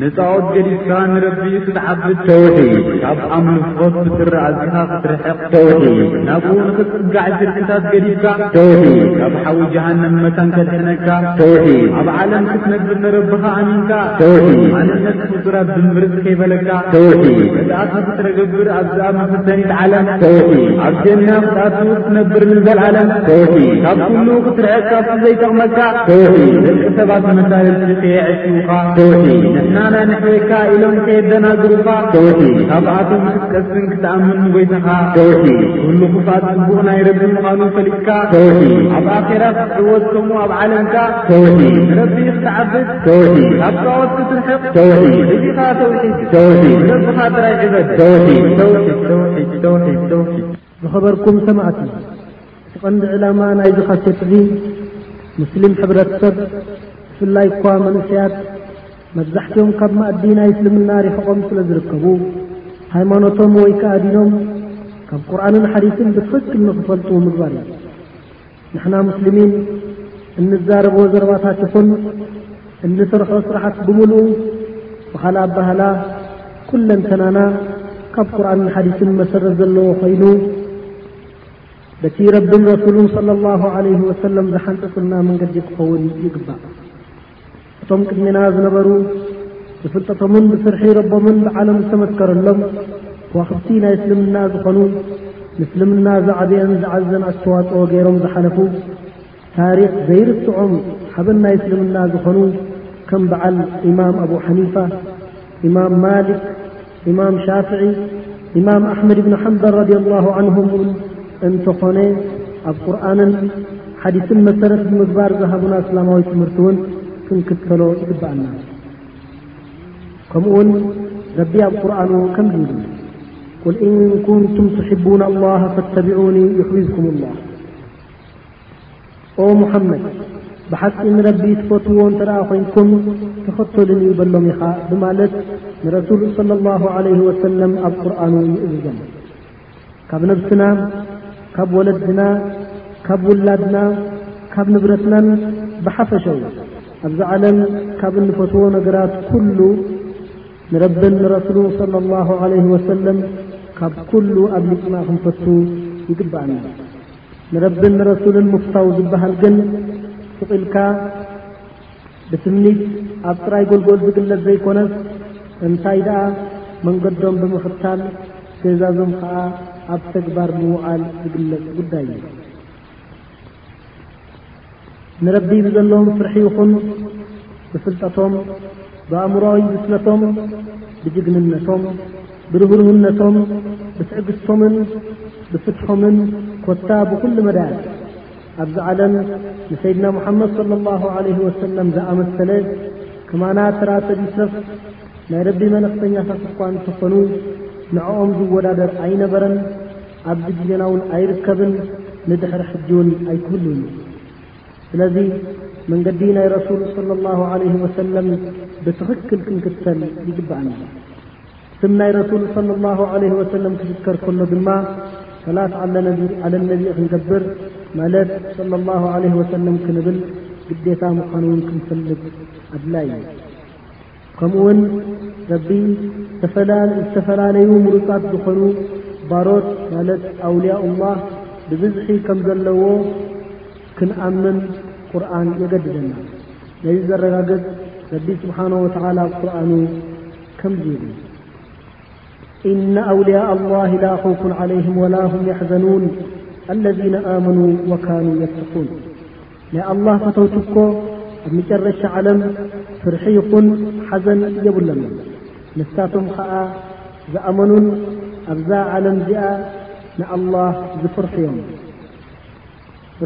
ንጣዖት ገዲፍካ ንረቢ ክትዓብድ ተውሒድ፣ ካብ ኣምልኾት ብትሪ ኣዚኻ ክትርሕቕ ተውሒድ፣ ናብኡ ንኽትጽጋዕ ሽርክታት ገዲፍካ ተውሒድ፣ ካብ ሓዊ ጀሃነም መታን ከድሕነካ ተውሒድ፣ ኣብ ዓለም ክትነብር ንረብኻ ኣሚንካ ተውሒድ፣ ማንነት ፍጡራት ድምብርጽ ከይበለካ ተውሒድ፣ ፍትኣት ንኽትረገብር ኣብዛ መፈተኒት ዓለም ተውሒድ፣ ኣብ ጀና ክትኣቱ ክትነብር ንዘልኣለም ተውሒድ፣ ካብ ኩሉ ክትርሕቅ ካብቲ ዘይጠቕመካ ተውሒድ፣ ደቂ ሰባት መሳልልቲ ከየዕሽዉኻ ከውሒ ንሕና ናይ ነሕዌካ ኢሎም ከየደናግሩኻ ከውሒ ካብኣቶም ክትቀስን ክትኣምን ንጐይታኻ ከውሒ ኩሉ ክፋት ጽቡቕ ናይ ረቢ ምዃኑ ፈሊጥካ ከውሒ ኣብ ኣኼራ ክትዕወት ከምኡ ኣብ ዓለምካ ከውሒ ንረቢ ክትዓብድ ከውሒ ካብ ጣዖት ክትርሕቕ ከውሒ እዚኻ ተውሒድ ከውሒ ንረብኻ ጥራይ ዕበድ ከውሒ ተውሒድ ተውሒድ ተውሒድ ተውሒድ ዝኸበርኩም ሰማእቲ እቲ ቀንዲ ዕላማ ናይዚ ካሴት እዚ ሙስሊም ሕብረተሰብ ብፍላይ እኳ መንእሰያት መብዛሕትኦም ካብ ማእዲ ናይ እስልምና ሪሕቖም ስለ ዝርከቡ ሃይማኖቶም ወይ ከኣ ዲኖም ካብ ቁርኣንን ሓዲስን ብትኽክል ንኽፈልጡ ምግባር እዩ ንሕና ሙስሊሚን እንዛረቦ ዘረባታት ይኹን እንስርሖ ስራሓት ብምሉኡ ብኻልእ ኣባህላ ኩለንተናና ካብ ቁርኣንን ሓዲስን መሰረት ዘለዎ ኮይኑ በቲ ረብን ረሱሉን صለ ላሁ ዓለይህ ወሰለም ዝሓንጠፅልና መንገዲ ክኸውን ይግባእ እቶም ቅድሚና ዝነበሩ ብፍልጠቶምን ብስርሒ ረቦምን ብዓለም ዝተመስከረሎም ከዋኽብቲ ናይ እስልምና ዝኾኑ ምስልምና ዝዓብየን ዝዓዘን ኣስተዋፅኦ ገይሮም ዝሓለፉ ታሪክ ዘይርስዖም ሓበን ናይ እስልምና ዝኾኑ ከም በዓል ኢማም ኣቡ ሓኒፋ ኢማም ማሊክ ኢማም ሻፍዒ ኢማም ኣሕመድ ብን ሓንበል ረድ ላሁ ዓንሁም እውን እንተኾነ ኣብ ቁርኣንን ሓዲስን መሰረት ብምግባር ዝሃቡና እስላማዊ ትምህርቲ እውን ክንክተሎ ይግባኣና ከምኡ ውን ረቢ ኣብ ቁርኑ ከም ዝብ ቁል ኢን ኩንቱም ትሕቡና ላሃ ፈተቢዑኒ ይሕብዝኩም ላ ኦ ሙሓመድ ብሓቂ ንረቢ ትፈትዎ እንተ ደኣ ዄንኩም ተኸተሉኒ ይበሎም ኢኻ ብማለት ንረሱል صለ ላሁ ዓለይህ ወሰለም ኣብ ቁርኣኑ ይእዝዞም ካብ ነብስና ካብ ወለድና ካብ ውላድና ካብ ንብረትናን ብሓፈሸው ኣብዚ ዓለም ካብ እንፈትዎ ነገራት ኩሉ ንረብን ንረሱሉ صለ ላሁ ዓለይህ ወሰለም ካብ ኩሉ ኣብሊጽና ክንፈቱ ይግብኣና ንረብን ንረሱልን ምፍታው ዝበሃል ግን ስቕኢልካ ብትምኒት ኣብ ጥራይ ጎልጎል ዝግለጽ ዘይኮነስ እንታይ ደኣ መንገዶም ብምኽታል ትእዛዞም ኸዓ ኣብ ተግባር ምውዓል ዝግለጽ ጉዳይ እዩ። ንረቢ ብዘለዎም ፍርሒ ይኹን ብፍልጠቶም ብኣእምሮኣዊ ብስለቶም ብጅግንነቶም ብርህርህነቶም ብትዕግስቶምን ብፍትሖምን ኮታ ብኹሉ መዳያት ኣብዚ ዓለም ንሰይድና ሙሓመድ صለ ላሁ ለህ ወሰለም ዝኣመሰለ ከማና ተራተቢ ሰብ ናይ ረቢ መልእኽተኛታት እኳ እንተኾኑ ንዕኦም ዝወዳደር ኣይነበረን ኣብዚ ግዜና እውን ኣይርከብን ንድሕሪ ሕጂ እውን ኣይክህሉን እዩ ስለዚ መንገዲ ናይ ረሱል صለ ላሁ ዓለይህ ወሰለም ብትኽክል ክንክተል ይግባኣና ስም ናይ ረሱል صለ ላሁ ዓለይህ ወሰለም ክዝከር ከሎ ድማ ሰላት ዓለ ነቢ ክንገብር ማለት صለ ላሁ ዓለይህ ወሰለም ክንብል ግዴታ ምዃኑ እውን ክንፈልጥ ኣድላይ እዩ ከምኡ ውን ረቢ ዝተፈላለዩ ምሩፃት ዝኾኑ ባሮት ማለት ኣውልያ ላህ ብብዝሒ ከም ዘለዎ ክንኣምን ቁርን የገድደና ነዚ ዘረጋግፅ ረቢ ስብሓን ወተላ ኣብ ቁርኑ ከምዚ ይብል እነ ኣውልያ ላህ ላ ኹፉን ዓለይህም ወላ ም የሕዘኑን ኣለذነ ኣመኑ ወካኑ የተኹን ናይ ኣላህ ፈተውቲ እኮ ኣብ መጨረሻ ዓለም ፍርሒ ይኹን ሓዘን የብሎምን ንሳቶም ኸኣ ዝኣመኑን ኣብዛ ዓለም እዚኣ ንኣላህ ዝፍርሑ እዮም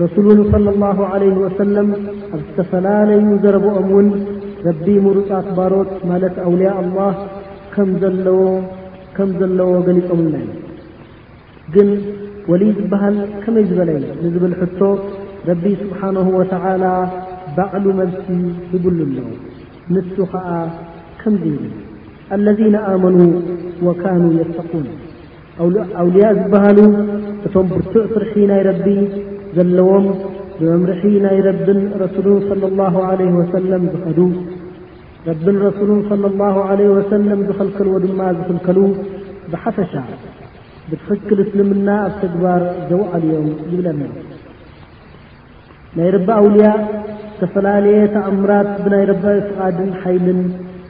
ረሱል ውን صለ ላሁ ለይህ ወሰለም ኣብ ዝተፈላለዩ ዘረብኦም እውን ረቢ ምሩፃት ባሮት ማለት ኣውልያ ኣላህ ከም ዘለዎ ገሊፆምና እዩ ግን ወልይ ዝበሃል ከመይ ዝበለ እዩ ንዝብል ሕቶ ረቢ ስብሓንሁ ወተዓላ ባዕሉ መልሲ ይብሉ ኣሎ ንሱ ኸዓ ከምዙ ይብል ኣለዚነ ኣመኑ ወካኑ የተቁን ኣውልያ ዝበሃሉ እቶም ብርቱዕ ፍርሒ ናይ ረቢ ዘለዎም ብመምርሒ ናይ ረብን ረሱሉን صለ ላሁ ዓለይህ ወሰለም ዝኸዱ ረብን ረሱሉን صለ ላሁ ዓለይ ወሰለም ዝኸልከልዎ ድማ ዝኽልከሉ ብሓፈሻ ብትኽክል እስልምና ኣብ ተግባር ዘውዓሉ እዮም ይብለና ናይ ረቢ ኣውልያ ዝተፈላለየ ተኣምራት ብናይ ረቢ ፍቓድን ሓይልን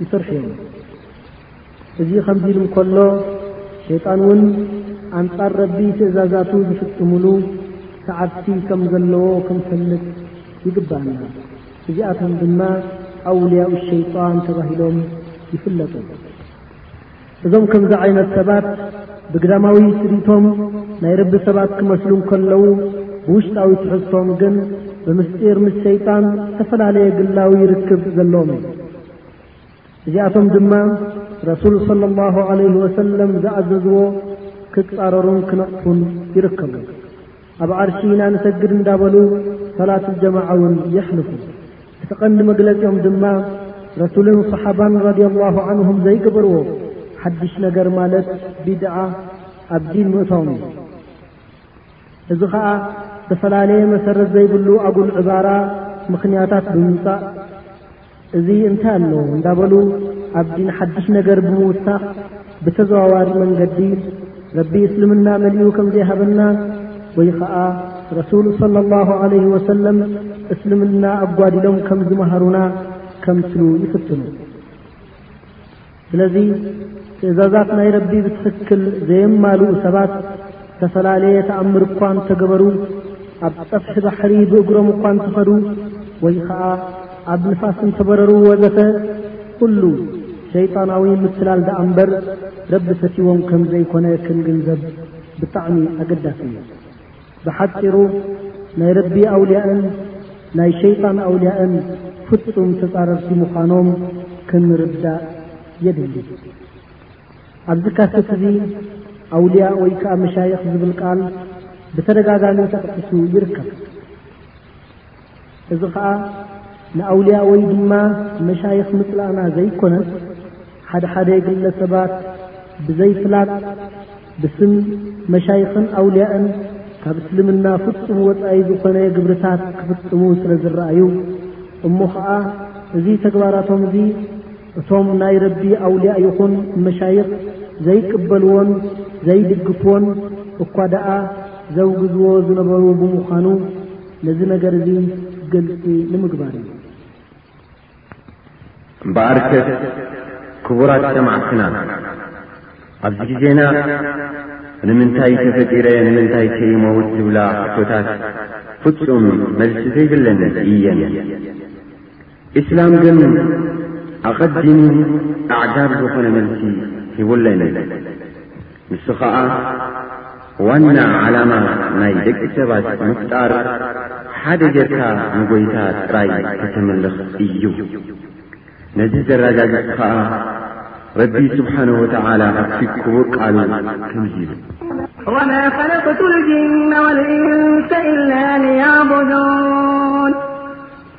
ይሰርሑ እዮም እዚ ኸምዚ ኢሉ እንከሎ፣ ሸይጣን እውን ኣንጻር ረቢ ትእዛዛቱ ዝፍጽሙሉ ሰዓብቲ ከም ዘለዎ ክንፈልጥ ይግብኣና። እዚኣቶም ድማ ኣውልያኡ ሸይጣን ተባሂሎም ይፍለጡ። እዞም ከምዚ ዓይነት ሰባት ብግዳማዊ ትርኢቶም ናይ ረቢ ሰባት ክመስሉ እንከለዉ፣ ብውሽጣዊ ትሕዝቶም ግን ብምስጢር ምስ ሸይጣን ዝተፈላለየ ግላዊ ርክብ ዘለዎም እዩ። እዚኣቶም ድማ ረሱል صለ ላሁ ዓለይህ ወሰለም ዝኣዘዝዎ ክጻረሩን ክነቕፉን ይርከቡ ኣብ ዓርሺ ኢና ንሰግድ እንዳበሉ ሰላት ጀማዓ እውን የሕልፉ እቲ ቐንዲ መግለፂኦም ድማ ረሱልን صሓባን ረድ ላه ዓንهም ዘይገበርዎ ሓድሽ ነገር ማለት ቢድዓ ኣብ ዲን ምእቶም እዩ እዚ ኸዓ ዝተፈላለየ መሰረት ዘይብሉ ኣጉል ዕባራ ምኽንያታት ብምምፃእ እዚ እንታይ ኣሎ እንዳበሉ ኣብ ዲን ሓድሽ ነገር ብምውሳኽ ብተዘዋዋሪ መንገዲ ረቢ እስልምና መሊኡ ከም ዘይሃበና ወይ ኸዓ ረሱል صለ ላሁ ዓለይህ ወሰለም እስልምና ኣጓዲሎም ከም ዝመሃሩና ከምስሉ ይፍትኑ ስለዚ ትእዛዛት ናይ ረቢ ብትኽክል ዘየማልኡ ሰባት ዝተፈላለየ ተኣምር እኳ እንተገበሩ ኣብ ፀፍሒ ባሕሪ ብእግሮም እኳ እንተኸዱ ወይ ኸዓ ኣብ ንፋስ እንተበረሩ ወዘተ ኩሉ ሸይጣናዊ ምትላል ደኣ እምበር ረቢ ፈትዎም ከም ዘይኮነ ክንግንዘብ ብጣዕሚ ኣገዳሲ እዩ ብሓጺሩ ናይ ረቢ ኣውልያእን ናይ ሸይጣን ኣውልያእን ፍጹም ተጻረርቲ ምዃኖም ክንርዳእ የድሊ። ኣብዚ ካሰት እዚ ኣውልያ ወይ ከኣ መሻይኽ ዝብል ቃል ብተደጋጋሚ ተጠቂሱ ይርከብ። እዚ ኸኣ ንኣውልያ ወይ ድማ መሻይኽ ምጽላእና ዘይኮነስ ሓደ ሓደ ግለ ሰባት ብዘይ ፍላጥ ብስም መሻይኽን ኣውልያእን ካብ እስልምና ፍጹም ወጻኢ ዝኾነ ግብርታት ክፍጽሙ ስለ ዝረኣዩ እሞ ኸኣ እዚ ተግባራቶም እዚ እቶም ናይ ረቢ ኣውልያ ይኹን መሻይኽ ዘይቅበልዎን ዘይድግፍዎን እኳ ደኣ ዘውግዝዎ ዝነበሩ ብምዃኑ ነዚ ነገር እዚ ግልፂ ንምግባር እዩ እምበኣርከ ክቡራት ሰማዕትና ኣብዚ ግዜና ንምንታይ ተፈጢረ ንምንታይ ከይመውት ዝብላ ሕቶታት ፍፁም መልሲ ዘይብለን እየን ኢስላም ግን ኣቐዲሙ ኣዕጋብ ዝኾነ መልሲ ሂቡለይ ነይ ንሱ ኸኣ ዋና ዓላማ ናይ ደቂ ሰባት ምፍጣር ሓደ ጌርካ ንጐይታ ጥራይ ከተምልኽ እዩ ነዚ ዘረጋግጽ ኸኣ ረቢ ስብሓን ወተላ ኣቲ ክቡር ቃሉ ከምዚ ይብል ወማ ኸለቅቱ ልጅነ ወልእንሰ ኢላ ንያቡዱን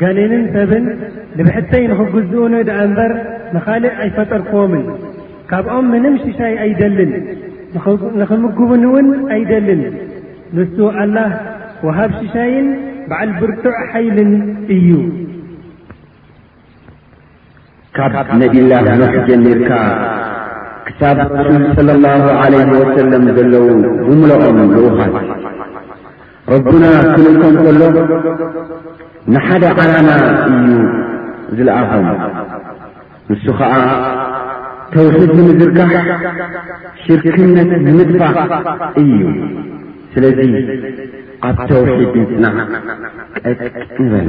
ጋኔንን ሰብን ንብሕተይ ንኽግዝኡኒ ደኣ እምበር ንኻልእ ኣይፈጠርክዎምን። ካብኦም ምንም ሽሻይ ኣይደልን፣ ንኽምግቡኒ እውን ኣይደልን። ንሱ ኣላህ ወሃብ ሽሻይን በዓል ብርቱዕ ሓይልን እዩ። ካብ ነቢላ ኖሕ ጀሚርካ ክሳብ ረሱል صለ ላሁ ዓለ ወሰለም ዘለዉ ብምልኦም ልኡኻት ረቡና ክልእኮም ከሎ ንሓደ ዓላማ እዩ ዝለኣኾም ንሱ ኸዓ ተውሒድ ንምዝርካሕ ሽርክነት ንምጥፋእ እዩ ስለዚ ኣብ ተውሒድ ንፅናዕ ቀጥ ንበለ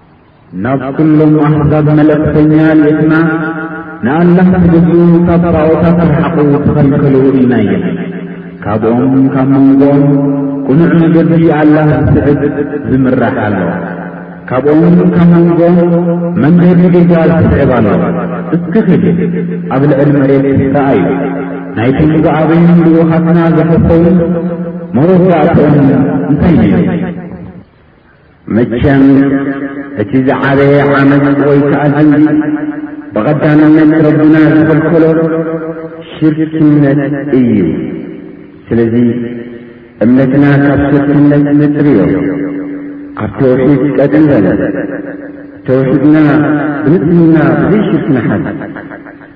ናብ ኩሎም ኣሕዛብ መለክተኛ ልኢኽና ንኣላህ ትግዝኡ ካብ ጣዖታት ትርሓቑ ተኸልከሉ ኢልና እየም ካብኦም ካብ መንጎኦም ቁኑዕ መገዲ ኣላህ ዝስዕብ ዝምራሕ ኣሎ ካብኦም ካብ መንጎኦም መንገዲ ጌጋ ዝስዕብ ኣሎ እስኪ ኺድ ኣብ ልዕሊ መሬት ረኣዩ ናይቶም ዝኣበዩ ልኡኻትና ዘሕሰውን መወዳእትኦም እንታይ ነይሩ መቸም እቲ ዝዓበየ ዓመት ወይ ከዓ ዝንቢ ብቐዳምነት ረቡና ዝኸልከሎ ሽርክነት እዩ። ስለዚ እምነትና ካብ ሽርክነት ንፅርዮ ኣብ ተውሒድ ቀጥ ይበለ ተውሒድና ብንፅህና ብዘይሽርክናሓት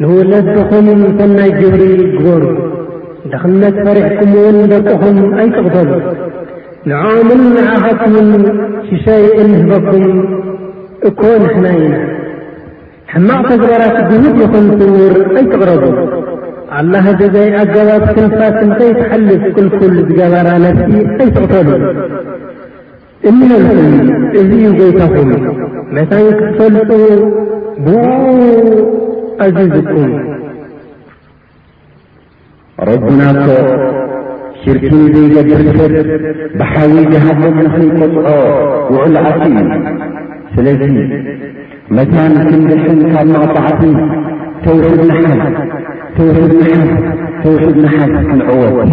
ንወለድኹም ሰናይ ግብሪ ግበሩ፣ ድኽነት ፈሪሕኩም እውን ደቅኹም ኣይትቕተሉ። ንዕኦምን ንዓኻትኩምን ሽሻይ እንህበኩም እኮ ንሕና ኢና። ሕማቕ ተግባራት ግሁድ ይኹን ስውር ኣይትቕረቡ። ኣላህ ብዘይ ኣገባብ ትንፋስ ንኸይትሓልፍ ክልኩል ዝገበራ ነፍሲ ኣይትቕተሉ። እምነልኩም እዚ እዩ ጎይታኹም መታን ክትፈልጡ ብኡ ኣዚዙኩም ረቡና እኮ ሽርኪ ዘይገብር ሰብ ብሓዊ ጀሃነም ንኽንቆፅዖ ውዕል ኣቲ እዩ ስለዚ መታን ክንድሕን ካብ ማዕጣዕቲ ተውሒድ ንሓዝ ተውሒድ ንሓዝ ተውሒድ ንሓዝ ክንዕወት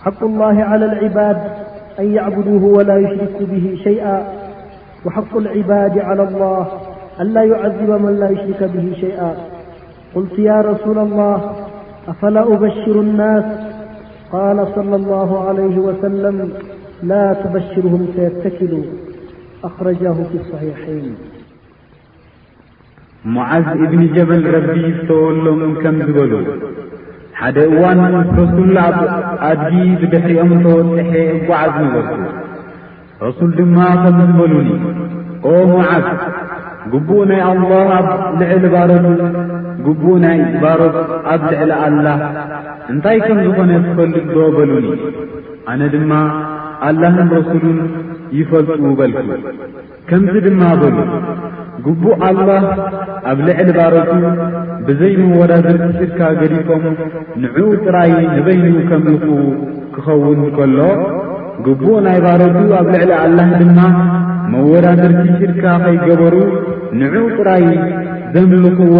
حق الله على العباد أن يعبدوه ولا يشركوا به شيئا وحق العباد على الله ألا يعذب من لا يشرك به شيئا قلت يا رسول الله أፈላ أበሽሩ النስ قال صلى الله عليه ወሰለم ላ تበሽርهም ሰيተكሉ ኣኽረجه في الصحيحይን ሙዓዝ እብኒ ጀበል ረቢ ይፍተወሎም ከም ዝበሉ ሓደ እዋን ረሱል ኣብ ኣድጊ ብድሕሪኦም ተወጥሐ እጓዓዝ ነበርኩ ረሱል ድማ ከም ዝበሉኒ ኦ ሙዓዝ ግቡእ ናይ ኣላህ ኣብ ልዕሊ ባረቱ ግቡእ ናይ ባሮት ኣብ ልዕሊ ኣላ እንታይ ከም ዝኾነ ትፈልጥ ዶ በሉኒ ኣነ ድማ ኣላህን ረሱሉን ይፈልጡ በልኩ ከምዚ ድማ በሉ፣ ግቡእ ኣላህ ኣብ ልዕሊ ባሮቱ ብዘይ መወዳድርቲ ሽርካ ገዲፎም ንዕኡ ጥራይ ንበይኑ ከምልኹ ክኸውን ከሎ፣ ግቡእ ናይ ባሮቱ ኣብ ልዕሊ ኣላህ ድማ መወዳድርቲ ሽርካ ከይገበሩ ንዕኡ ጥራይ ዘምልኽዎ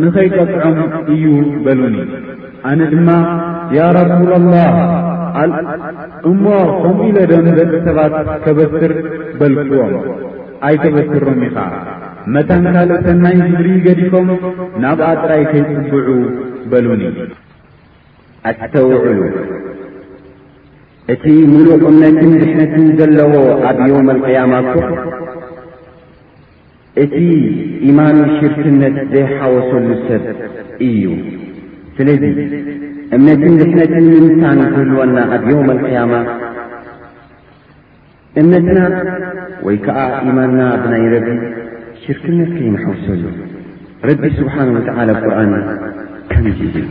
ንኸይቀጥዖም እዩ በሉኒ። ኣነ ድማ ያ ረሱላ ላህ እሞ ከምኡ ኢለ ዶ ንደቂ ሰባት ከበስር በልክዎም ኣይተበስሮም ኢኻ መታን ካልእ ሰናይ ዝብሪ ገዲፎም ናብኣ ጥራይ ከይጽብዑ በሉኒ ኣስተውዕሉ እቲ ምሉእ እምነትን ድሕነትን ዘለዎ ኣብ ዮውም ኣልቅያማ እኮ እቲ ኢማኑ ሽርክነት ዘይሓወሰሉ ሰብ እዩ። ስለዚ እምነትን ድሕነትን ምንታን ክህልወና ኣብ ዮም ኣልቅያማ እምነትና ወይ ከዓ ኢማንና ብናይ ረቢ ሽርክነት ከይንሓውሰሉ ረቢ ስብሓን ወተዓላ ቁርን ከምዚ ይብል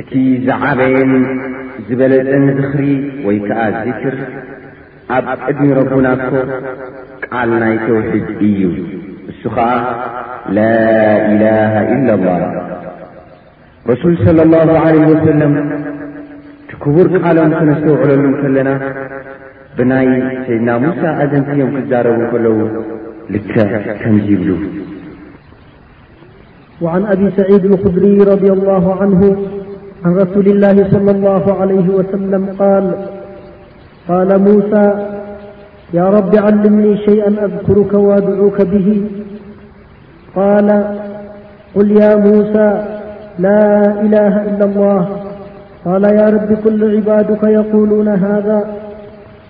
እቲ ዝዓበየን ዝበለጸን ዝኽሪ ወይ ከኣ ዚክር ኣብ ቅድሚ ረቡና እኮ ቃል ናይ ተውሒድ እዩ እሱ ኸኣ ላኢላሃ ኢላ ላህ ረሱል ሰለ ላሁ ዓለህ ወሰለም እቲ ክቡር ቃሎም ክነስተውዕለሉ እንከለና ብናይ ሰይድና ሙሳ ኣዘንትዮም ክዛረቡ ከለዉ ልክዕ ከምዚ ይብሉ ዓን ኣብ ሰዒድ ኣልኹድሪ ረ ላሁ ዓንሁ عن رسول الله - صلى الله عليه وسلم -قال قال موسى يا رب علمني شيئا أذكرك وأدعوك به قال قل يا موسى لا إله إلا الله قال يا رب كل عبادك يقولون هذا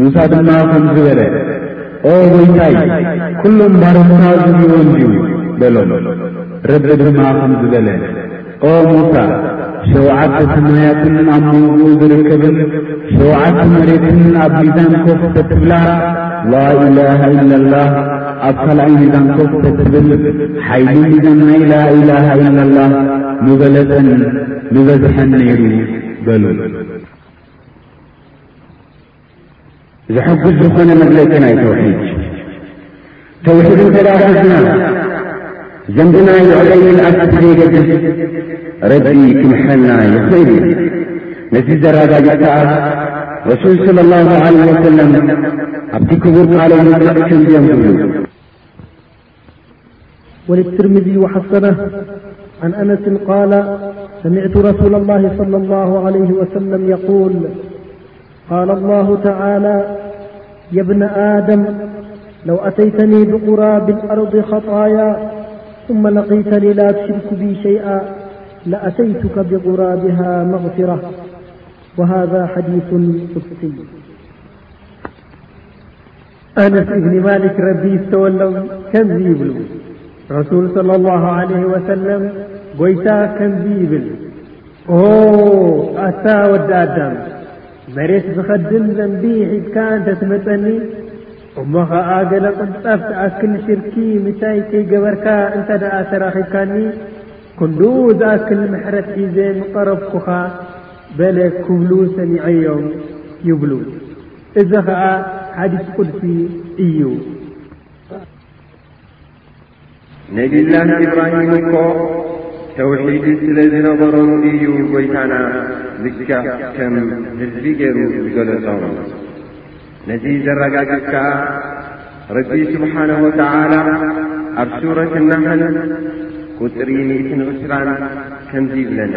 ሙሳ ድማ ከምዚ በለ፣ ኦ ጐይታይ፣ ኵሎም ባሮትካ ዝብልዎ እንድዩ በሎም። ረቢ ድማ ከምዚ በለ፣ ኦ ሙሳ፣ ሸውዓተ ሰማያትን ኣብ መንጎኡ ዝርከብን ሸውዓተ መሬትን ኣብ ሚዛን ኮፍ ተትብላ፣ ላኢላሃ ኢላላህ ኣብ ካልኣይ ሚዛን ኮፍ ተትብል ሓይሊ ሚዛን ናይ ላኢላሃ ኢላላ ምበለጸን ምበዝሐን ነይሩ በሉ። ዝሕግዝ ዝኾነ መግለጺ ናይ ተውሒድ ተውሒድ እንተ ሕዝና ዘንብና ይዕበይን ኣብቲ ዘይገድስ ረቢ ክምሐና ይኽእል እዩ ነዚ ዘረጋግጽ ከዓ ረሱል ስለ ላሁ ዓለ ወሰለም ኣብቲ ክቡር ቃሎም ምጥዕ ከምዝዮም ዝብሉ ወል ትርምዚ ሓሰና عن أنس قال سمعت رسول الله صلى الله عليه وسلم - يقول قال الله تعالى يا ابن آدم لو أتيتني بغراب الأرض خطايا ثم لقيتني لا تشرك بي شيئا لأتيتك بغرابها مغفرة وهذا حديث سي ኣነስ እብኒ ማሊክ ረቢ ይፍተወሎም ከምዚ ይብሉ ረሱል صለ ላሁ ዓለህ ወሰለም ጐይታ ከምዚ ይብል ኦ ኣታ ወዲ ኣዳም መሬት ዝኸድን ዘንቢ ሒዝካ እንተ ትመጸኒ እሞ ኸኣ ገለ ቕንጣፍ ዝኣክል ሽርኪ ምሳይ ከይገበርካ እንተ ደኣ ተራኺብካኒ ክንድኡ ዝኣክል ምሕረት ሒዘ ምቐረብኩኻ በለ ክብሉ ሰሚዐዮም ይብሉ እዚ ኸዓ ሓዲስ ቁድሲ እዩ። ነቢላህ ኢብራሂም እኮ ተውሒድ ስለ ዝነበሮም እዩ ጐይታና ልክዕ ከም ህዝቢ ገይሩ ዝገለጾም ነዚ ዘረጋግጽ ከኣ ረቢ ስብሓነ ወተዓላ ኣብ ሱረት ናሕል ቁፅሪ ሚእትን ዕስራን ከምዚ ይብለና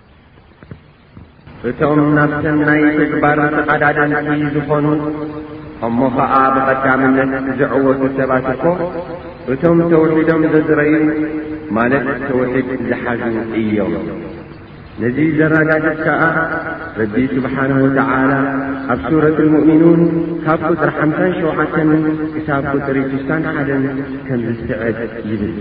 እቶም ናብ ሰናይ ተግባር ተቐዳደምቲ ዝኾኑ እሞ ኸዓ ብቐዳምነት ዝዕወቱ ሰባት እኮ እቶም ተውሒዶም ዘዝረዩ ማለት ተውሒድ ዝሓዙ እዮም። ነዚ ዘረጋግጽ ከኣ ረቢ ስብሓነ ወተዓላ ኣብ ሱረት ልሙእሚኑን ካብ ቁጥሪ ሓምሳን ሸውዓተን ክሳብ ቁጥሪ ስሳን ሓደን ከም ዝስዕብ ይብል።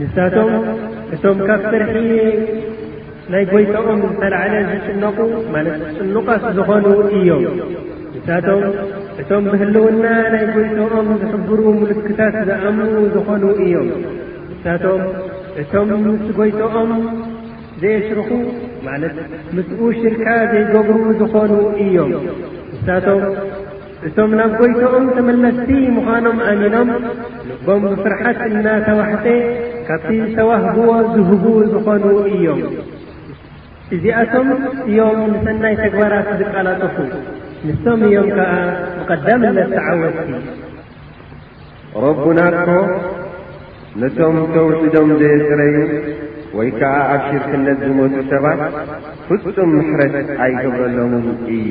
ንሳቶም እቶም ካብ ፍርሒ ናይ ጎይታኦም ዝተላዕለ ዝጭነቑ ማለት ፅኑቓት ዝኾኑ እዮም ንሳቶም እቶም ብህልውና ናይ ጎይታኦም ዝሕብሩ ምልክታት ዝኣምኑ ዝኾኑ እዮም ንሳቶም እቶም ምስ ጎይታኦም ዘየሽርኹ ማለት ምስኡ ሽርካ ዘይገብሩ ዝኾኑ እዮም ንሳቶም እቶም ናብ ጎይታኦም ተመለስቲ ምዃኖም ኣሚኖም ልቦም ብፍርሓት እናተዋሕጠ ካብቲ ዝተዋህብዎ ዝህቡ ዝኾኑ እዮም። እዚኣቶም እዮም ንሰናይ ተግባራት ዝቀላጠፉ። ንሶም እዮም ከኣ ብቐዳምነት ተዓወትቲ። ረቡና እኮ ነቶም ተውሒዶም ዘየጽረዩ ወይ ከኣ ኣብ ሽርክነት ዝሞቱ ሰባት ፍጹም ምሕረት ኣይገብረሎምን እዩ።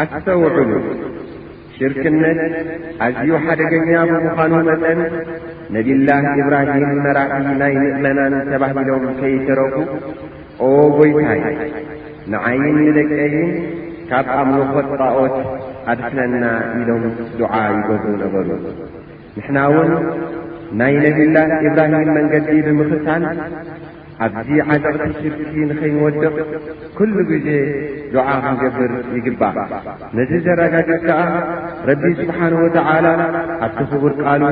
ኣስተውዕሉ፣ ሽርክነት ኣዝዩ ሓደገኛ ብምዃኑ መጠን ነቢላህ ኢብራሂም መራሒ ናይ ምእመናን ተባሂሎም ከይተረፉ ኦ ጐይታይ ንዓይን ንደቀይን ካብ ኣምልኾት ጣኦት ኣድሕነና ኢሎም ዱዓ ይገብሩ ነበሩ። ንሕና እውን ናይ ነቢላህ ኢብራሂም መንገዲ ብምኽታል ኣብዚ ዓዘቕቲ ሽርኪ ንኸይንወድቕ ኩሉ ግዜ ዱዓ ክንገብር ይግባእ። ነዚ ዘረጋግጽ ከኣ ረቢ ስብሓን ወተዓላ ኣብቲ ክቡር ቃሉ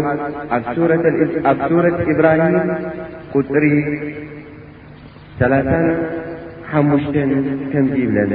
ኣብ ሱረት ኢብራሂም ቁጽሪ ሰላሳን ሓሙሽተን ከምዚ ይብለና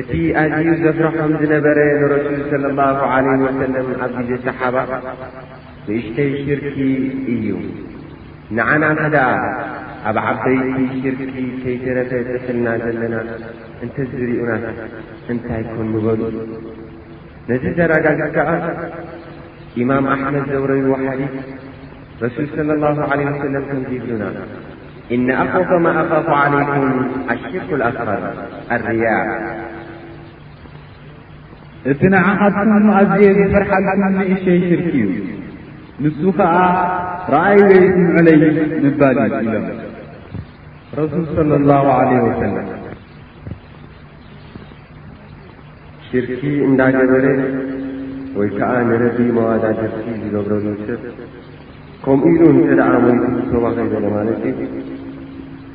እቲ ኣዝዩ ዘፍርሖም ዝነበረ ንረሱል ሰለላሁ ዓለይሂ ወሰለም ኣብ ግዜ ሰሓባ ንእሽተይ ሽርኪ እዩ። ንዓና ከደኣ ኣብ ዓበይቲ ሽርኪ ከይተረፈ ጥሒልና ዘለና እንተዝርእዩናስ እንታይ ኮን ምበሉ? ነዚ ዘረጋግጽ ከኣ ኢማም ኣሕመድ ዘውረድዎ ሓዲስ ረሱል ሰለላሁ ዓለይሂ ወሰለም ከምዚ ይብሉና እነ ኣክወፈ ማ ኣካፉ ዓለይኩም ኣሽርኩ ኣስፈር ኣርያ እቲ ንዓኻትኩም ኣዝየ ዝፈርሓልኩም ንእሸይ ሽርኪ እዩ ንሱ ኸኣ ረኣይ ወይ ስምዑለይ ምባል እዩ ኢሎም ረሱል صለ ላሁ ዓለ ወሰለም ሽርኪ እንዳገበረ ወይ ከዓ ንረቢ መዋዳድርቲ ዝገብረሉ ሰብ ከምኡ ኢሉ እንተ ደኣ ሞይቱ ቶባ ከይበለ ማለት እዩ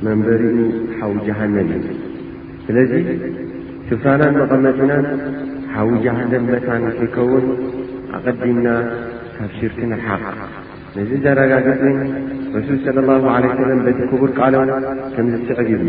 መንበሪኡ ሓዊ ጀሃነም እዩ ስለዚ ስፍራናን መቐመጢናን ሓዊ ጀሃነም መታን ከይከውን ኣቐዲምና ካብ ሽርኪ ንርሓቕ ነዚ ዘረጋግፅ ረሱል ስለ ላሁ ለ ሰለም በቲ ክቡር ቃሎም ከም ዝስዕብ ይብሉ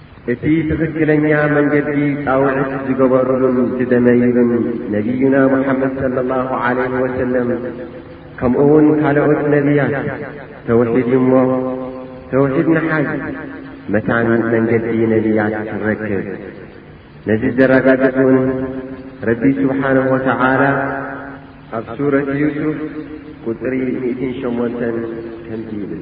እቲ ትኽክለኛ መንገዲ ጻውዒት ዝገበሩሉን ዝደመዩሉን ነቢዩና ሙሓመድ ሰለ ላሁ ዓለይህ ወሰለም ከምኡ ውን ካልኦት ነቢያት ተውሒድ እሞ ተውሒድ ንሓዝ መታን መንገዲ ነቢያት ትረክብ ነዚ ዘረጋገጽ ውን ረቢ ስብሓንሁ ወተዓላ ኣብ ሱረት ዩሱፍ ቁፅሪ ሚእትን ሸሞንተን ከምቲ ይብል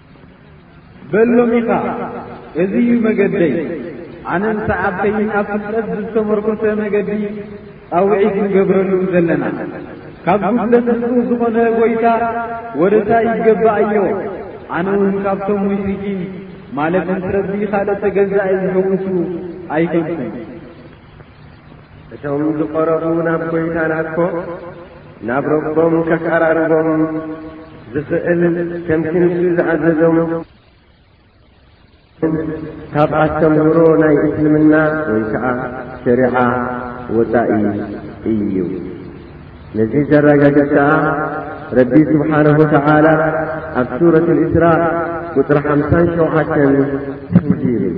በሎም ኢኻ እዚ እዩ መገደይ ኣነ ምስ ዓርከይን ኣብ ፍልጠት ብዝተመርኮሰ መገዲ ጻውዒት ንገብረሉ ዘለና ካብ ጉድለት ንጹህ ዝኾነ ጐይታ ወደታ ይገባእዮ ኣነ እውን ካብቶም ሙሽሪኪን ማለት ምስ ረቢ ኻልእ ተገዛኢ ዝሕውሱ ኣይኮንኩን እቶም ዝቐረቡ ናብ ጐይታናኮ ናብ ረቦም ከቃራርቦም ዝኽእል ከምቲ ንሱ ዝኣዘዞም ካብ ኣስተምህሮ ናይ እስልምና ወይ ከዓ ሸሪዓ ወፃኢ እዩ ነዚ ዘረጋገፅ ከዓ ረቢ ስብሓነሁ ተዓላ ኣብ ሱረት ልእስራ ቁፅሪ ሓምሳን ሸውዓተን ትሕዚ ይብል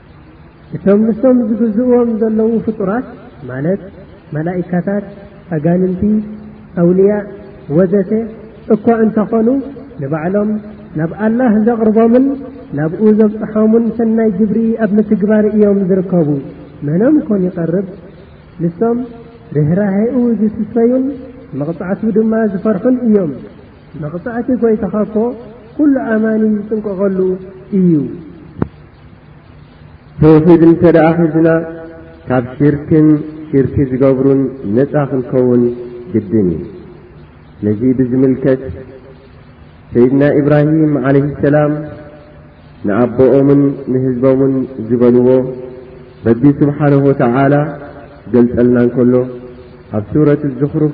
እቶም ንሶም ዝግዝእዎም ዘለዉ ፍጡራት ማለት መላኢካታት፣ ኣጋንንቲ፣ ኣውልያእ ወዘተ እኳ እንተኾኑ ንባዕሎም ናብ ኣላህ ዘቕርቦምን ናብኡ ዘብጽሖምን ሰናይ ግብሪ ኣብ ምትግባር እዮም ዝርከቡ። መኖም ኮን ይቐርብ ንሶም ርህራሄኡ ዝስሰዩን መቕጻዕቱ ድማ ዝፈርሑን እዮም። መቕጻዕቲ ጐይታኻ እኮ ኩሉ ኣማኒ ዝጥንቀቐሉ እዩ። ተውሒድ እንተ ደኣ ሒዝና ካብ ሽርክን ሽርኪ ዝገብሩን ነጻ ክንከውን ግድን እዩ ነዚ ብዝምልከት ሰይድና ኢብራሂም ዓለህ ሰላም ንኣቦኦምን ንህዝቦምን ዝበልዎ ረቢ ስብሓንሁ ወተዓላ ገልጸልና እንከሎ ኣብ ሱረት ዝኽሩፍ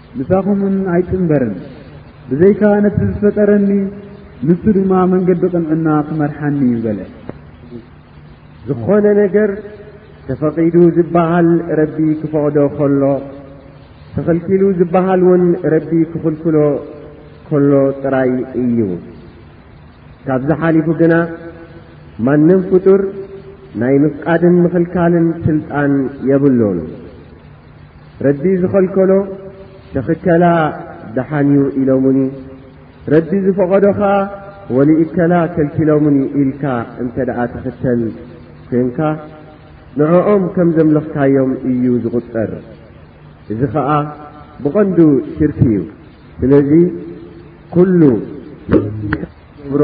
ምሳኹም'ውን ኣይጽንበርን፣ ብዘይካ ነቲ ዝፈጠረኒ፣ ንሱ ድማ መንገዲ ቅንዕና ክመርሓኒ እዩ በለ። ዝኾነ ነገር ተፈቒዱ ዝበሃል ረቢ ክፈቕዶ ከሎ፣ ተኸልኪሉ ዝበሃል እውን ረቢ ክኽልክሎ ከሎ ጥራይ እዩ። ካብዚ ሓሊፉ ግና ማንም ፍጡር ናይ ምፍቃድን ምኽልካልን ስልጣን የብሉን። ረቢ ዝኸልከሎ ተኽከላ ደሓን እዩ ኢሎሙኒ ረቢ ዝፈቐዶ ኸዓ ወልእከላ ከልኪሎምኒ ኢልካ እንተ ደኣ ትኽተል ኮንካ ንዕኦም ከም ዘምለኽካዮም እዩ ዝቝጸር እዚ ኸኣ ብቐንዱ ሽርኪ እዩ ስለዚ ኵሉ ብሮ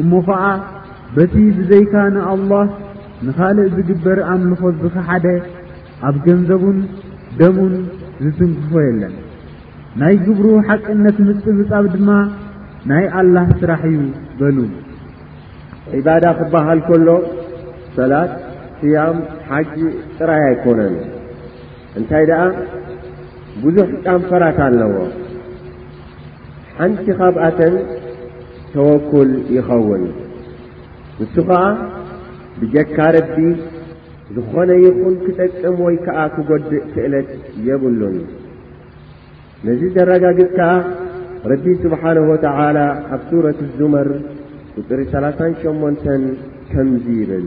እሞ ኸኣ በቲ ብዘይካ ንኣላህ ንኻልእ ዝግበር ኣምልኾት ዝኸሓደ ኣብ ገንዘቡን ደሙን ዝትንክፎ የለን። ናይ ግብሩ ሓቅነት ምጽብጻብ ድማ ናይ ኣላህ ስራሕ እዩ በሉ። ዒባዳ ክበሃል ከሎ ሰላት፣ ስያም፣ ሓጂ ጥራይ ኣይኮነን። እንታይ ደኣ ብዙሕ ጫንፈራት ኣለዎ። ሓንቲ ካብኣተን ተወኩል ይኸውን ንሱ ኸኣ ብጀካ ረቢ ዝኾነ ይኹን ክጠቅም ወይ ከዓ ክጎድእ ክእለት የብሉን ነዚ ዘረጋግፅ ከዓ ረቢ ስብሓነ ወተላ ኣብ ሱረት ዙመር ቁፅሪ 38 ከምዚ ይብል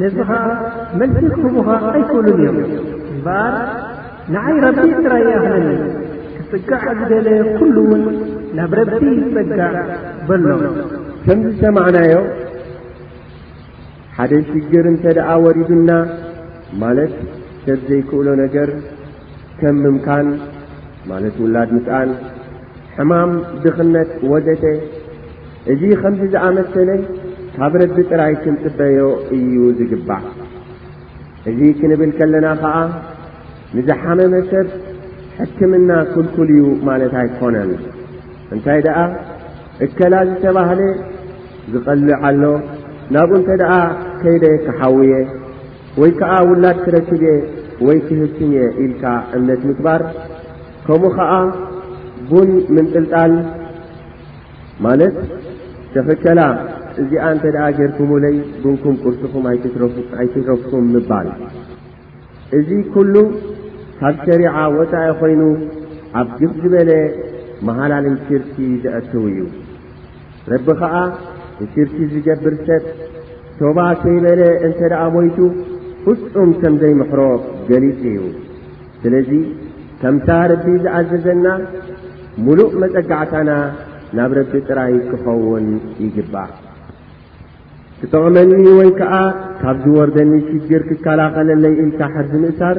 ነዚ ኸኣ መልሲ ክህቡኻ ኣይክእሉን እዮም እምበኣር ንዓይ ረቢ ጥራይ ይኣኽለኒ ክጽጋዕ ዝደለ ኩሉ እውን ናብ ረቢ ይጸጋዕ በሎ ከም ዝሰማዕናዮ ሓደ ሽግር እንተ ደኣ ወሪዱና ማለት ሰብ ዘይክእሎ ነገር ከም ምምካን ማለት ውላድ ምጽኣን ሕማም፣ ድኽነት ወዘተ እዚ ከምዚ ዝኣመሰለ ካብ ረቢ ጥራይ ክንጽበዮ እዩ ዝግባእ። እዚ ክንብል ከለና ኸኣ ንዝሓመመ ሰብ ሕክምና ኩልኩል እዩ ማለት ኣይኮነን። እንታይ ደኣ እከላ ዝተባህለ ዝቐልዕ ኣሎ ናብኡ እንተ ደኣ ከይደ ክሓውየ ወይ ከዓ ውላድ ክረክብ እየ ወይ ክህስም እየ ኢልካ እምነት ምግባር ከምኡ ኸኣ ቡን ምንጥልጣል ማለት ተኽከላ እዚኣ እንተ ደኣ ጌርኩምለይ ቡንኩም ቁርስኹም ኣይትረፍኩም ምባል እዚ ኩሉ ካብ ሸሪዓ ወፃኢ ኮይኑ ኣብ ግብ ዝበለ መሃላልን ሽርኪ ዘእትው እዩ ረቢ ኸኣ ንሽርኪ ዚገብር ሰብ ቶባ ከይበለ እንተ ደኣ ሞይቱ ፍጹም ከም ዘይምሕሮ ገሊጹ እዩ ስለዚ ከምታ ረቢ ዝኣዘዘና ምሉእ መጸጋዕታና ናብ ረቢ ጥራይ ክኸውን ይግባእ ክጠቕመኒ ወይ ከኣ ካብ ዝወርደኒ ሽግር ክከላኸለለይ ኢልካ ሕርዚ ምእሳር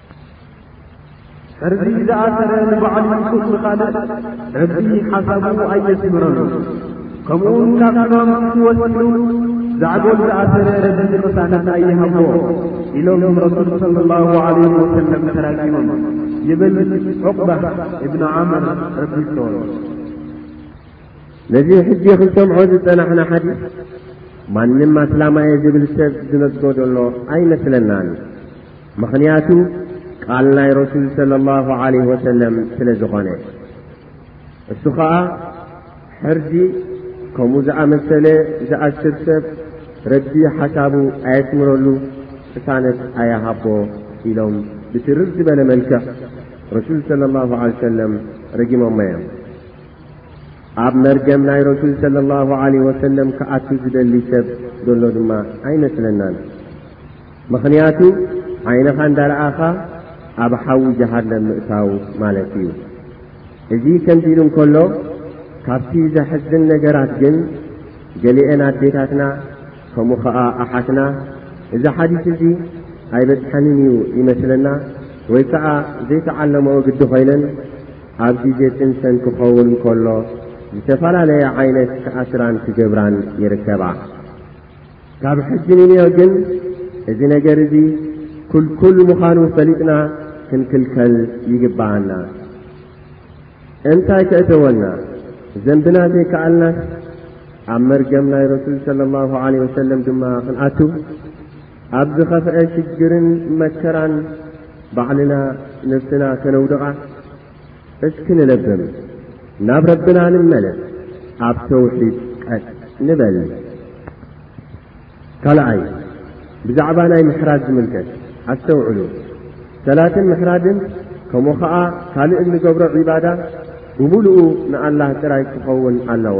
ሕርዚ ዝኣሰረ ንባዕሉ ይኹን ንኻልእ ረቢ ሓሳቡ ኣየስምረሉ ከምኡውን ካብ ሕማም ክወስሉ ዛዕጎል ዝኣሰረ ረቢ ቅሳነት ኣይሃቦ ኢሎም ረሱል صለ ላሁ ለ ወሰለም ተራጊሞም ይብል ዑቅባ እብኒ ዓምር ረቢ ዝተወሉ ነዚ ሕጂ ክንሰምዖ ዝጸናሕና ሓዲስ ማንም ኣስላማየ ዝብል ሰብ ዝመዝጎ ዘሎ ኣይመስለናን ምኽንያቱ ቃል ናይ ረሱል صለ ላሁ ዓለ ወሰለም ስለ ዝኾነ እሱ ኸዓ ሕርዲ ከምኡ ዝኣመሰለ ዝኣስር ሰብ ረቢ ሓሳቡ ኣየስምረሉ ቅሳነት ኣያሃቦ ኢሎም ብትርር ዝበለ መልክዕ ረሱል صለ ላሁ ለ ሰለም ረጊሞሞ እዮም ኣብ መርገም ናይ ረሱል صለ ላሁ ዓለ ወሰለም ክኣቱ ዝደሊ ሰብ ዘሎ ድማ ኣይመስለናን ምኽንያቱ ዓይንኻ እንዳረኣኻ ኣብ ሓዊ ጀሃነም ምእታው ማለት እዩ እዚ ከምዚ ኢሉ እንከሎ ካብቲ ዘሕዝን ነገራት ግን ገሊኤን ኣዴታትና ከምኡ ኸኣ ኣሓትና እዚ ሓዲስ እዚ ኣይበጽሐንን እዩ ይመስለና ወይ ከዓ ዘይተዓለመኦ ግዲ ኮይነን ኣብ ግዜ ጥንሰን ክኸውን ከሎ ዝተፈላለየ ዓይነት ክኣስራን ክገብራን ይርከባ ካብ ሕጂ ንንዮ ግን እዚ ነገር እዚ ክልኩል ምዃኑ ፈሊጥና ክንክልከል ይግብኣና። እንታይ ከእተወና ዘንብና ዘይከኣልናስ ኣብ መርገም ናይ ረሱል صለ ላሁ ለ ወሰለም ድማ ክንኣቱ ኣብ ዝኸፍአ ሽግርን መከራን ባዕልና ነፍስና ከነውድቓ እስኪ ንለብም ናብ ረብና ንመለስ ኣብ ተውሒድ ቀጥ ንበል ካልኣይ ብዛዕባ ናይ ምሕራድ ዝምልከት ኣስተውዕሉ ሰላትን ምሕራድን ከምኡ ኸዓ ካልእ እንገብሮ ዒባዳ ብምሉኡ ንኣላህ ጥራይ ክኸውን ኣለዎ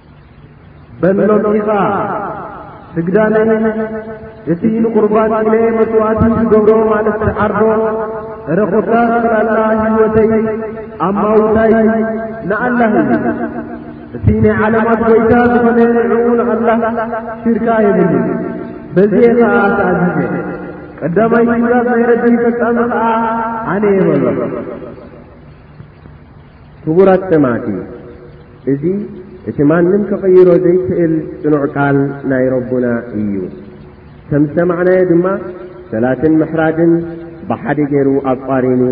በሎቲኻ ስግዳነይ እቲ ንቁርባን ኢለ መስዋእቲ ዝገብሮ ማለት ትዓርዶ ረኹታ ስላላ ህይወተይ ኣብ ማውታይ ንኣላህ እቲ ናይ ዓለማት ወይታ ዝኾነ ንዕኡ ንኣላህ ሽርካ የብሉ በዚ ኸዓ ተኣዝዘ ቀዳማይ ትእዛዝ ናይ ረቢ ፈጻሚ ኸዓ ኣነ የበሎ ክቡራት ሰማዕቲ እዚ እቲ ማንም ክቕይሮ ዘይክእል ጽኑዕ ቃል ናይ ረቡና እዩ ከም ዝሰማዕናዮ ድማ ሰላትን ምሕራድን ብሓደ ገይሩ ኣቋሪኑ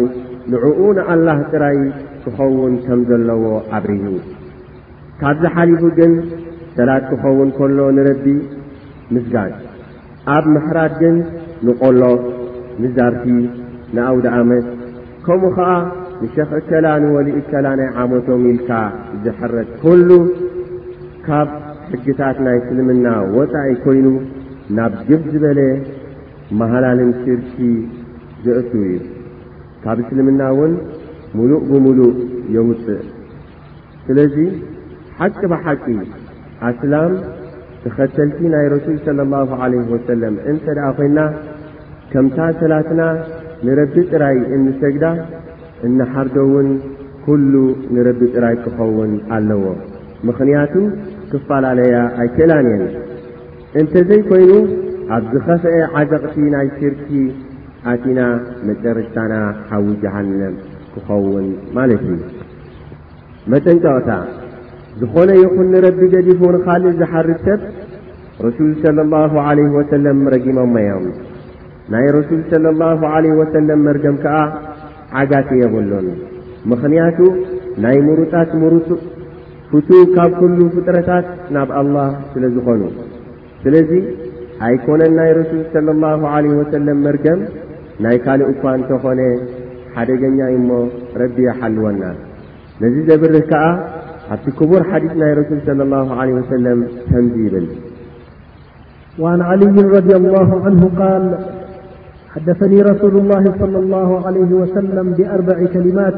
ንዕኡ ንኣላህ ጥራይ ክኸውን ከም ዘለዎ ኣብሪሁ ካብዚ ሓሊፉ ግን ሰላት ክኸውን ከሎ ንረቢ ምስጋድ ኣብ ምሕራድ ግን ንቆሎ፣ ንዛርቲ፣ ንኣውደኣመት ከምኡ ኸኣ ንሸኽ እከላ ንወሊ እከላ ናይ ዓመቶም ኢልካ ዝሕረድ ኩሉ ካብ ሕግታት ናይ እስልምና ወፃኢ ኮይኑ ናብ ግብ ዝበለ መሃላልን ሽርኪ ዘእቱ እዩ። ካብ እስልምና እውን ሙሉእ ብሙሉእ የውፅእ። ስለዚ ሓቂ ብሓቂ ኣስላም ተኸተልቲ ናይ ረሱል صለ ላሁ ዓለ ወሰለም እንተ ደኣ ዄንና ከምታ ሰላትና ንረቢ ጥራይ እንሰግዳ እንሓርዶ እውን ኵሉ ንረቢ ጥራይ ክኸውን ኣለዎ ምኽንያቱ ክፈላለያ ኣይክእላን እየን እንተ ዘይኰይኑ ኣብ ዝኸፍአ ዓዘቕቲ ናይ ሽርኪ ኣቲና መጨረሽታና ሓዊ ጀሃንም ክኸውን ማለት እዩ መጠንቀቕታ ዝኾነ ይኹን ንረቢ ገዲፉ ንኻልእ ዝሓርድ ሰብ ረሱል صለ ላሁ ለ ወሰለም ረጊሞሞ እዮም ናይ ረሱል صለ ላሁ ለ ወሰለም መርገም ከኣ ዓጋቲ የብሉን ምኽንያቱ ናይ ምሩጣት ምሩጡ ፍቱ ካብ ኩሉ ፍጥረታት ናብ ኣላህ ስለ ዝኾኑ ስለዚ ኣይኮነን ናይ ረሱል صለ ላሁ ዓለ ወሰለም መርገም ናይ ካልእ እኳ እንተኾነ ሓደገኛ እዩ እሞ ረቢ ይሓልወና ነዚ ዘብርህ ከኣ ኣብቲ ክቡር ሓዲስ ናይ ረሱል صለ ላሁ ለ ወሰለም ከምዚ ይብል ዋን ዓልይ ረድ ላሁ ዓንሁ ቃል ሓደሰኒ ረሱሉ ላህ صለ ላሁ ዓለይህ ወሰለም ብኣርበዒ ከሊማት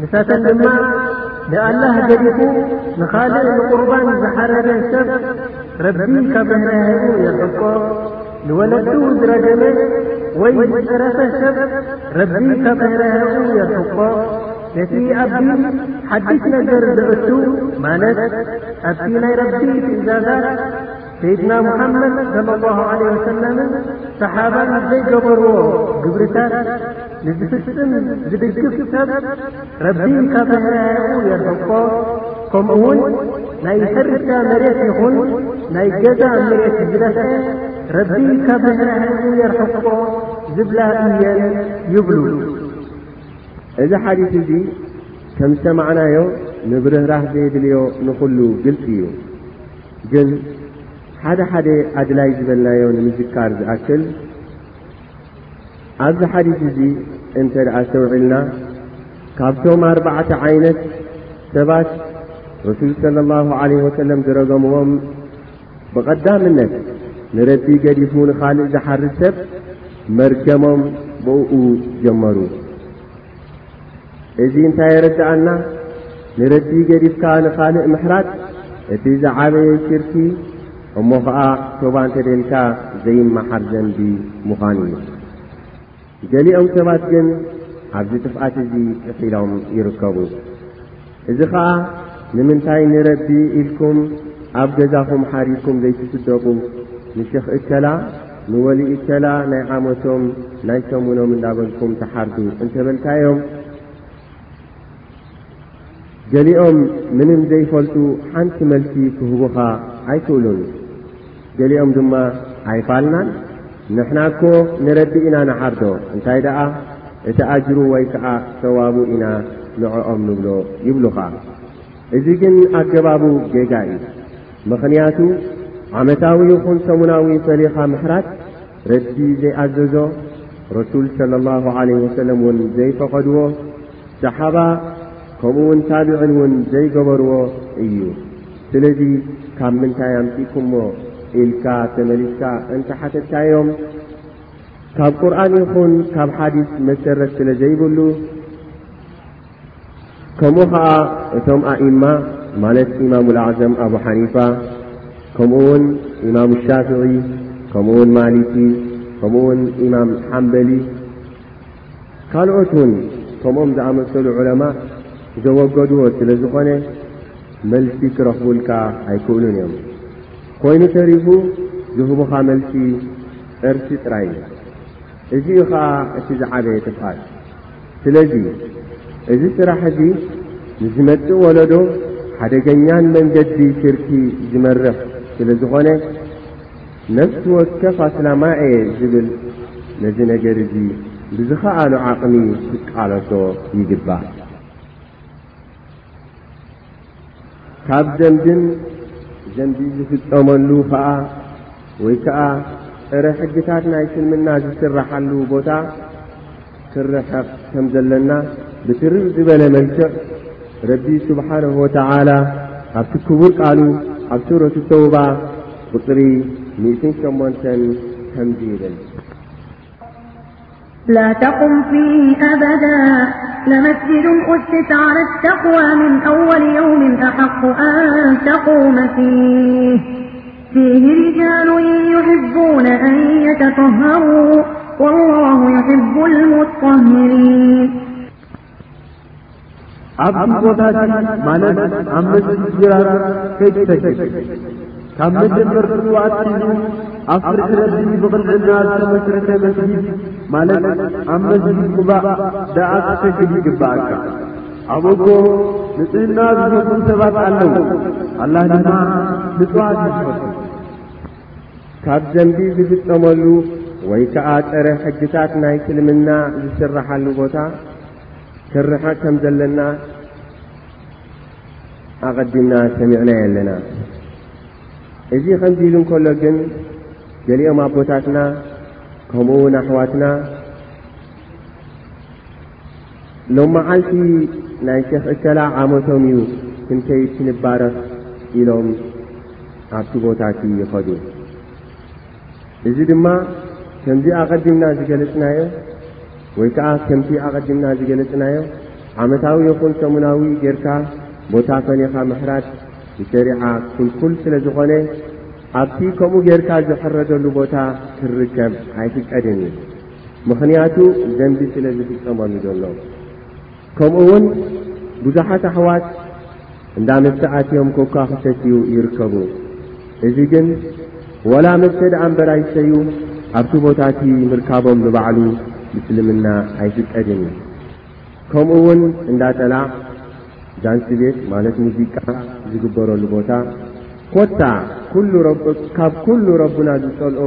ንሳተን ድማ ንኣላህ ገዲፉ ንኻልእ ንቁርባን ዝሓረረ ሰብ ረቢ ካብ ርህራሄኡ የርሕቆ፣ ንወለዱ ዝረገመ ወይ ዝጸረፈ ሰብ ረቢ ካብ ርህራሄኡ የርሕቆ፣ ነቲ ኣብ ዲን ሓድሽ ነገር ዘእቱ ማለት ኣብቲ ናይ ረቢ ትእዛዛት ሰይድና ሙሓመድ ሰለ ላሁ ዓለይሂ ወሰለምን ሰሓባን ዘይገበርዎ ግብርታት ንዝፍጽም ዝድግፍ ሰብ ረቢ ካብ ርህራሄኡ የርሕቆ ከምኡ ውን ናይ ሕርሻ መሬት ይኹን ናይ ገዛ መሬት ዝረፍዐ ረቢ ካብ ርህራሄኡ የርሕቆ ዝብላ እየን ይብሉ እዚ ሓዲስ እዚ ከም ዝተማዕናዮ ንብርህራህ ዘየድልዮ ንኹሉ ግልፂ እዩ ግን ሓደ ሓደ ኣድላይ ዝበልናዮ ንምዝካር ዝኣክል ኣብዚ ሓዲስ እዚ እንተ ደኣ ኣስተውዒልና ካብቶም ኣርባዕተ ዓይነት ሰባት ረሱል صለ ላሁ ዓለ ወሰለም ዝረገምዎም ብቐዳምነት ንረቢ ገዲፉ ንኻልእ ዝሓርስ ሰብ መርገሞም ብእኡ ጀመሩ እዚ እንታይ የረድኣና ንረቢ ገዲፍካ ንኻልእ ምሕራት እቲ ዝዓበየ ሽርኪ እሞ ኸኣ ቶባ እንተደልካ ዘይመሓር ዘንቢ ምዃኑ እዩ ገሊኦም ሰባት ግን ኣብዚ ጥፍኣት እዚ ጥሒሎም ይርከቡ እዚ ኸኣ ንምንታይ ንረቢ ኢልኩም ኣብ ገዛኹም ሓዲርኩም ዘይትስደቁ ንሸኽ እከላ ንወሊ እከላ ናይ ዓመቶም ናይ ሰሙኖም እንዳበልኩም ተሓርዱ እንተበልካዮም ገሊኦም ምንም ዘይፈልጡ ሓንቲ መልሲ ክህቡኻ ኣይክእሉን ገሊኦም ድማ ኣይፋልናን ንሕና እኮ ንረዲ ኢና ንዓርዶ እንታይ ደኣ እቲ ኣጅሩ ወይ ከዓ ሰዋቡ ኢና ንዕኦም ንብሎ ይብሉኻ እዚ ግን ኣገባቡ ጌጋ እዩ ምኽንያቱ ዓመታዊ ይኹን ሰሙናዊ ፈሊኻ ምሕራት ረዲ ዘይኣዘዞ ረሱል صለ ላሁ ዓለ ወሰለም እውን ዘይፈቐድዎ ሰሓባ ከምኡ ውን ታብዕን እውን ዘይገበርዎ እዩ ስለዚ ካብ ምንታይ ኣምጺእኩሞ ኢልካ ተመሊስካ እንተ ሓተትካዮም ካብ ቁርን ይኹን ካብ ሓዲስ መሰረት ስለ ዘይብሉ ከምኡ ኸዓ እቶም ኣእማ ማለት ኢማሙ ላዕዘም ኣብ ሓኒፋ ከምኡ ውን ኢማም ሻፍዒ ከምኡ ውን ማሊኪ ከምኡ ውን ኢማም ሓምበሊ ካልኦት ውን ከምኦም ዝኣመሰሉ ዑለማ ዘወገድዎ ስለ ዝኾነ መልሲ ክረኽቡልካ ኣይክእሉን እዮም። ኮይኑ ተሪፉ ዝህቡኻ መልሲ ጸርፊ ጥራይ እዩ። እዚ እዩ ኸኣ እቲ ዝዓበየ ጥፍኣት። ስለዚ እዚ ስራሕ እዚ ንዝመጽእ ወለዶ ሓደገኛን መንገዲ ሽርኪ ዝመርሕ ስለ ዝኾነ ነፍሲ ወከፍ ኣስላማይ እየ ዝብል ነዚ ነገር እዚ ብዝኸኣሉ ዓቕሚ ክቃለሶ ይግባእ። ካብ ዘንድን ዘንዲ ዝፍጸመሉ ኸኣ ወይ ከኣ እረ ሕግታት ናይ ስልምና ዝስራሓሉ ቦታ ክርሐቕ ከም ዘለና ብትርር ዝበለ መልክዕ ረቢ ስብሓንሁ ወተዓላ ኣብቲ ክቡር ቃሉ ኣብ ሱረት ተውባ ቁፅሪ ሚእትን ሸሞንተን ከምዚ ይብል لا تقم فيه أبدا لمسجد الأسس على التقوى من أول يوم أحق أن تقوم فيه فيه رجال يحبون أن يتطهروا والله يحب المطهرين ኣብቲ ቦታ እቲ ማለት ኣብ መስጊድ ጅራር ከይትሰግድ ካብ መጀመርትኡ ኣትሒዙ ኣብ ፍርሒ ረቢ ብቕንዕና ዝተመስረተ መስጊድ ማለት ኣብ መስጊድ ቁባእ ደኣ ክትሰግድ ይግብኣካ ኣብ እኮ ንጽህና ዝፈቱ ሰባት ኣለዉ ኣላህ ድማ ንጹሃት ይፈቱ ካብ ደንቢ ዝፍጸመሉ ወይ ከኣ ጸረ ሕግታት ናይ እስልምና ዝስራሓሉ ቦታ ክርሕቕ ከም ዘለና ኣቐዲምና ሰሚዕናዮ ኣለና። እዚ ከምዚ ኢሉ እንከሎ ግን ገሊኦም ኣቦታትና ከምኡ እውን ኣሕዋትና ሎመዓልቲ ናይ ሸኽ እከላ ዓመቶም እዩ ክንከይድ ክንባረኽ ኢሎም ኣብቲ ቦታቲ ይኸዱ እዚ ድማ ከምዚ ኣቐዲምና ዝገለጽናዮ ወይ ከዓ ከምቲ ኣቐዲምና ዝገለጽናዮ ዓመታዊ ይኹን ሰሙናዊ ጌርካ ቦታ ፈኒኻ ምሕራድ ብሸሪዓ ኩልኩል ስለ ዝኾነ ኣብቲ ከምኡ ጌርካ ዝሕረደሉ ቦታ ክርከብ ኣይፍቀድን እዩ ምኽንያቱ ደንቢ ስለ ዝፍፀሞም እዩ ዘሎ ከምኡ እውን ብዙሓት ኣሕዋት እንዳ መስተኣትዮም ኮካ ክሰትዩ ይርከቡ እዚ ግን ወላ መስተ ደኣ እምበር ኣይሰዩ ኣብቲ ቦታ እቲ ምርካቦም ንባዕሉ ምስልምና ኣይፍቀድን እዩ ከምኡ እውን እንዳ ጠላዕ ዳንሲ ቤት ማለት ሙዚቃ ዝግበረሉ ቦታ ኮታ ካብ ኩሉ ረቡና ዝፀልኦ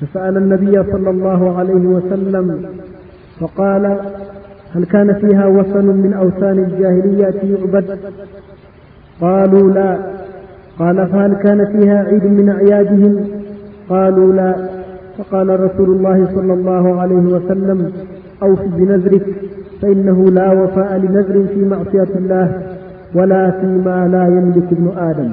فسأل النبي -صلى الله عليه وسلمفقال هل كان فيها وصن من أوثان الجاهليات يعبد قالوا لا قال فهل كان فيها عيد من أعيادهم قالوا لا فقال رسول الله صلى الله عليه وسلم أوف بنذرك فإنه لا وفاء لنذر في معصية الله ولا فيما لا يملك بن آدم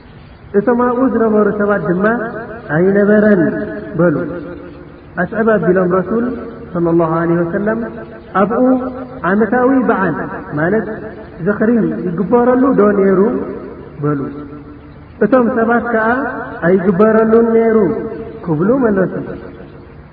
እቶም ኣብኡ ዝነበሩ ሰባት ድማ ኣይነበረን በሉ ኣስዕብ ኣቢሎም ረሱል صለ ላሁ ዓለ ወሰለም ኣብኡ ዓመታዊ በዓል ማለት ዝኽሪ ይግበረሉ ዶ ነይሩ በሉ እቶም ሰባት ከዓ ኣይግበረሉን ነይሩ ክብሉ መለሱ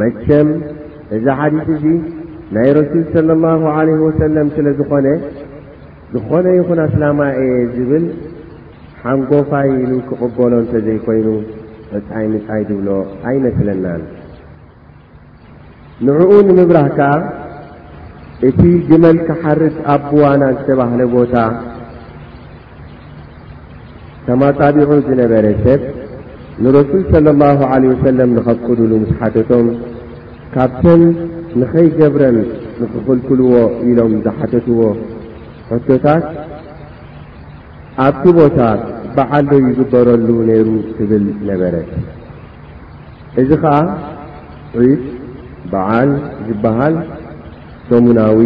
መቸም እዚ ሓዲስ እዚ ናይ ረሱል ሰለ ላሁ ዓለይህ ወሰለም ስለ ዝኾነ ዝኾነ ይኹን ኣስላማ እየ ዝብል ሓንጎፋይ ኢሉ ክቕበሎ እንተ ዘይኮይኑ ዕፃይ ምፃይ ዝብሎ ኣይመስለናን ንዕኡ ንምብራህ ከኣ እቲ ግመል ክሓርድ ኣቡዋና ዝተባህለ ቦታ ተማጣቢዑ ዝነበረ ሰብ ንረሱል صለ ላሁ ዓለ ወሰለም ንኸፍቅዱሉ ምስ ሓተቶም ካብተን ንኸይገብረን ንኽኽልክልዎ ኢሎም ዝሓተትዎ ሕቶታት ኣብቲ ቦታ በዓልዶ ይግበረሉ ነይሩ ትብል ነበረ እዚ ኸዓ ዒድ በዓል ዝበሃል ሰሙናዊ፣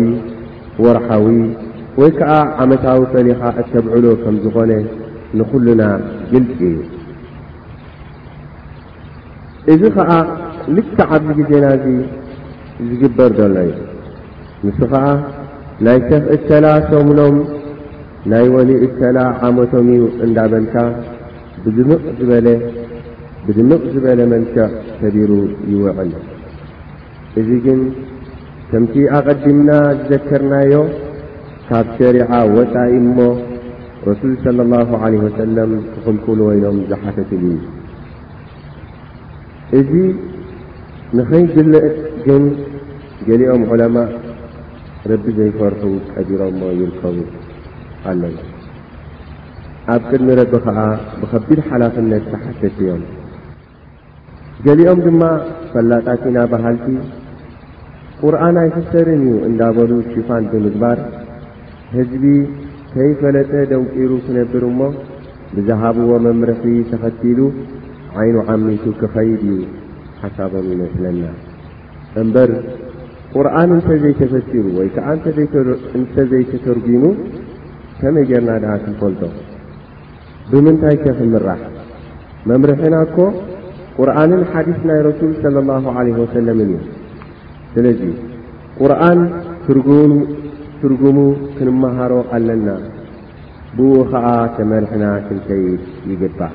ወርሓዊ ወይ ከኣ ዓመታዊ ፈሊኻ እተብዕሎ ከም ዝኾነ ንኹልና ግልጺ እዩ። እዚ ኸኣ ልክዕ ኣብዚ ግዜና እዚ ዝግበር ዘሎ እዩ። ንሱ ኸኣ ናይ ሰፍ እከላ ሰሙኖም ናይ ወሊ እከላ ዓመቶም እዩ እንዳበልካ ብድምቕ ዝበለ ብድምቕ ዝበለ መልክዕ ተቢሩ ይውዕል። እዚ ግን ከምቲ ኣቐዲምና ዝዘከርናዮ ካብ ሸሪዓ ወፃኢ እሞ ረሱል صለ ላሁ ዓለ ወሰለም ክኽልኩሉ ወይኖም ዝሓተትሉ እዩ እዚ ንኸይግልእ ግን ገሊኦም ዑለማእ ረቢ ዘይፈርሑ ቀዲሮሞ ይርከቡ ኣለዉ ኣብ ቅድሚ ረቢ ኸዓ ብኸቢድ ሓላፍነት ተሓተት እዮም ገሊኦም ድማ ፈላጣት ኢና በሃልቲ ቁርኣን ኣይፍሰርን እዩ እንዳበሉ ሽፋን ብምግባር ህዝቢ ከይፈለጠ ደንቂሩ ክነብር እሞ ብዝሃብዎ መምርሒ ተኸቲሉ ዓይኑ ዓሚቱ ክኸይድ እዩ ሓሳቦም ይመስለና እምበር ቁርን እንተዘይተፈሲሩ ወይ ከዓ እንተዘይተተርጉሙ ከመይ ጌርና ድኣ ክንፈልጦ ብምንታይ ከ ክንምራሕ? መምርሒና እኮ ቁርኣንን ሓዲስ ናይ ረሱል ሰለላሁ ዓለይሂ ወሰለምን እዩ። ስለዚ ቁርኣን ትርጉሙ ትርጉሙ ክንመሃሮ ኣለና። ብኡ ኸኣ ተመርሕና ክንከይድ ይግባእ።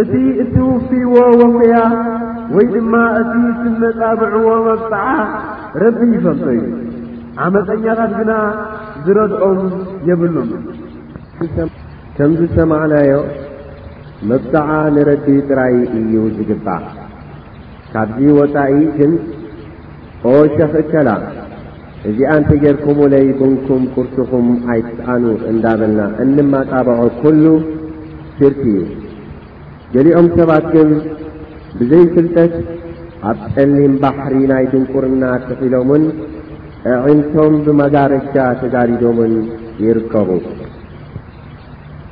እቲ እትውፍይዎ ወፈያ ወይ ድማ እቲ እትመጻብዕዎ መብጽዓ ረቢ ይፈልጦ እዩ ዓመፀኛታት ግና ዝረድኦም የብሉም ከም ዝሰማዕናዮ መብጽዓ ንረቢ ጥራይ እዩ ዝግባእ ካብዚ ወጻኢ ግን ኦ ሸኽ እከላ እዚኣ እንተጌርኩሙለይ ቡንኩም ቁርስኹም ኣይትስኣኑ እንዳበልና እንማጣበዖ ኩሉ ሽርክ እዩ። ገሊኦም ሰባት ግን ብዘይ ፍልጠት ኣብ ጸሊም ባሕሪ ናይ ድንቁርና ጥሒሎምን ኣዒንቶም ብመጋረጃ ተጋሪዶምን ይርከቡ።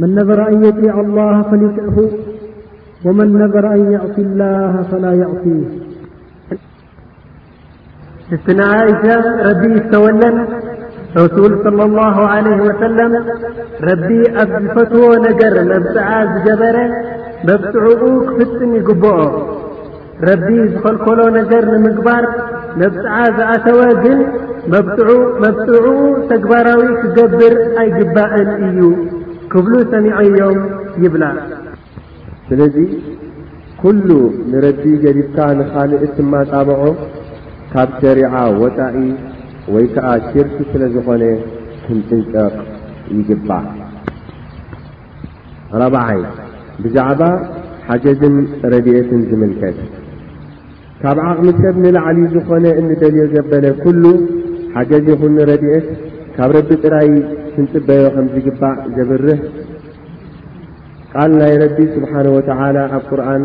من نذر أن يطيع الله فليتعف ومن نذر أن يعص الله فلا يعصي ቲ عئشة رب ዝتوለن رسول صلى الله عليه وسلم رب ኣብ ዝፈትዎ نገر مبፅع ዝجበረ መبፅعኡ ክፍጥن ይግبኦ ረቢ ዝኸልከሎ ነገር ንምግባር መብጽዓ ዝኣተወ ግን መብጽዑኡ ተግባራዊ ክገብር ኣይግባእን እዩ ክብሉ ሰሚዐዮም ይብላ ስለዚ ኩሉ ንረቢ ገዲፍካ ንኻልእ እትማጣብዖ ካብ ሸሪዓ ወፃኢ ወይ ከዓ ሽርኪ ስለ ዝኾነ ክንጥንቀቕ ይግባእ ራብዓይ፣ ብዛዕባ ሓገዝን ረድኤትን ዝምልከት ካብ ዓቕሚ ሰብ ንላዕሊ ዝኾነ እንደልዮ ዘበለ ኩሉ ሓገዝ ይኹን ረድኤት ካብ ረቢ ጥራይ ክንጽበዮ ከም ዝግባእ ዘብርህ ቃል ናይ ረቢ ስብሓን ወተዓላ ኣብ ቁርን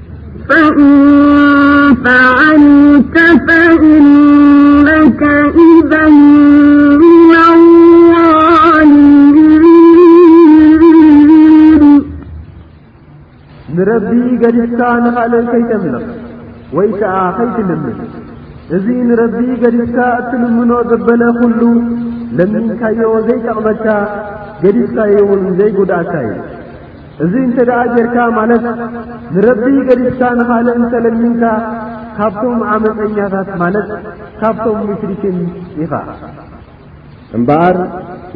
ንረቢ ገዲፍካ ንኻልእ ከይተምልኽ ወይ ከኣ ኸይትልምን እዚ ንረቢ ገዲፍካ እትልምኖ ዘበለ ዅሉ ለሚንካዮ ዘይጠቕመካ ገዲፍካዮ እውን ዘይጐድኣካ እዩ እዚ እንተ ደኣ ጌርካ ማለት ንረቢ ገዲፍካ ንኻልእ እንተ ለሚንካ ካብቶም ዓመፀኛታት ማለት ካብቶም ሙሽሪኪን ኢኻ። እምበኣር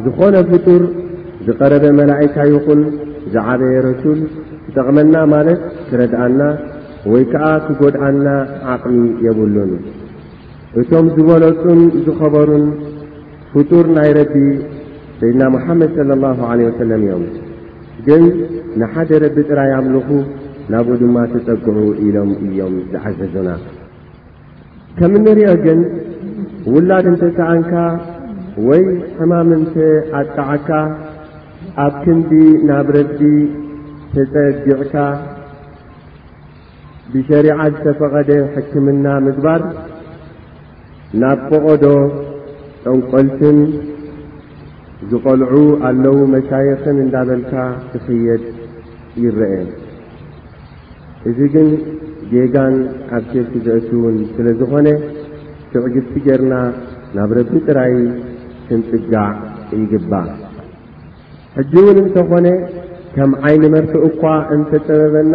ዝኾነ ፍጡር ዝቐረበ መላኢካ ይኹን ዝዓበየ ረሱል ክጠቕመና ማለት ክረድኣና ወይ ከዓ ክጎድኣና ዓቕሚ የብሉን። እቶም ዝበለፁን ዝኸበሩን ፍጡር ናይ ረቢ ሰይድና ሙሓመድ ሰለ ላሁ ዓለ ወሰለም እዮም ግን ንሓደ ረቢ ጥራይ ኣምልኹ ናብኡ ድማ ተጸግዑ ኢሎም እዮም ዝዓዘዙና ከም እንሪኦ ግን ውላድ እንተሰኣንካ ወይ ሕማም እንተ ኣጣዓካ ኣብ ክንዲ ናብ ረቢ ተጸጊዕካ ብሸሪዓ ዝተፈቐደ ሕክምና ምግባር ናብ ፎቖዶ ጠንቆልትን ዝቖልዑ ኣለዉ መሻይኽን እንዳበልካ ክኽየድ ይረኤ። እዚ ግን ጌጋን ኣብ ሽርኪ ዘእትውን ስለ ዝኾነ ትዕግስቲ ጌርና ናብ ረቢ ጥራይ ክንጽጋዕ ይግባእ። ሕጂ እውን እንተኾነ ከም ዓይኒ መርፍእ እኳ እንተጸበበና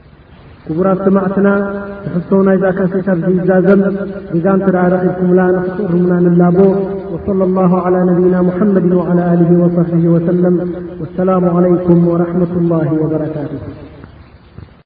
ክቡራት ሰማዕትና ትሕዝቶ ናይዛ ካሴታ ዝዛዘም ጌጋ እንተ ረኺብኩምላ ንክትእርሙና ንላቦ ወصለ ላሁ ዓላ ነብይና ሙሓመድን ወዓላ ኣሊሂ ወሰሕቢሂ ወሰለም ወሰላሙ ዓለይኩም ወረሕመቱ ላሂ ወበረካቱ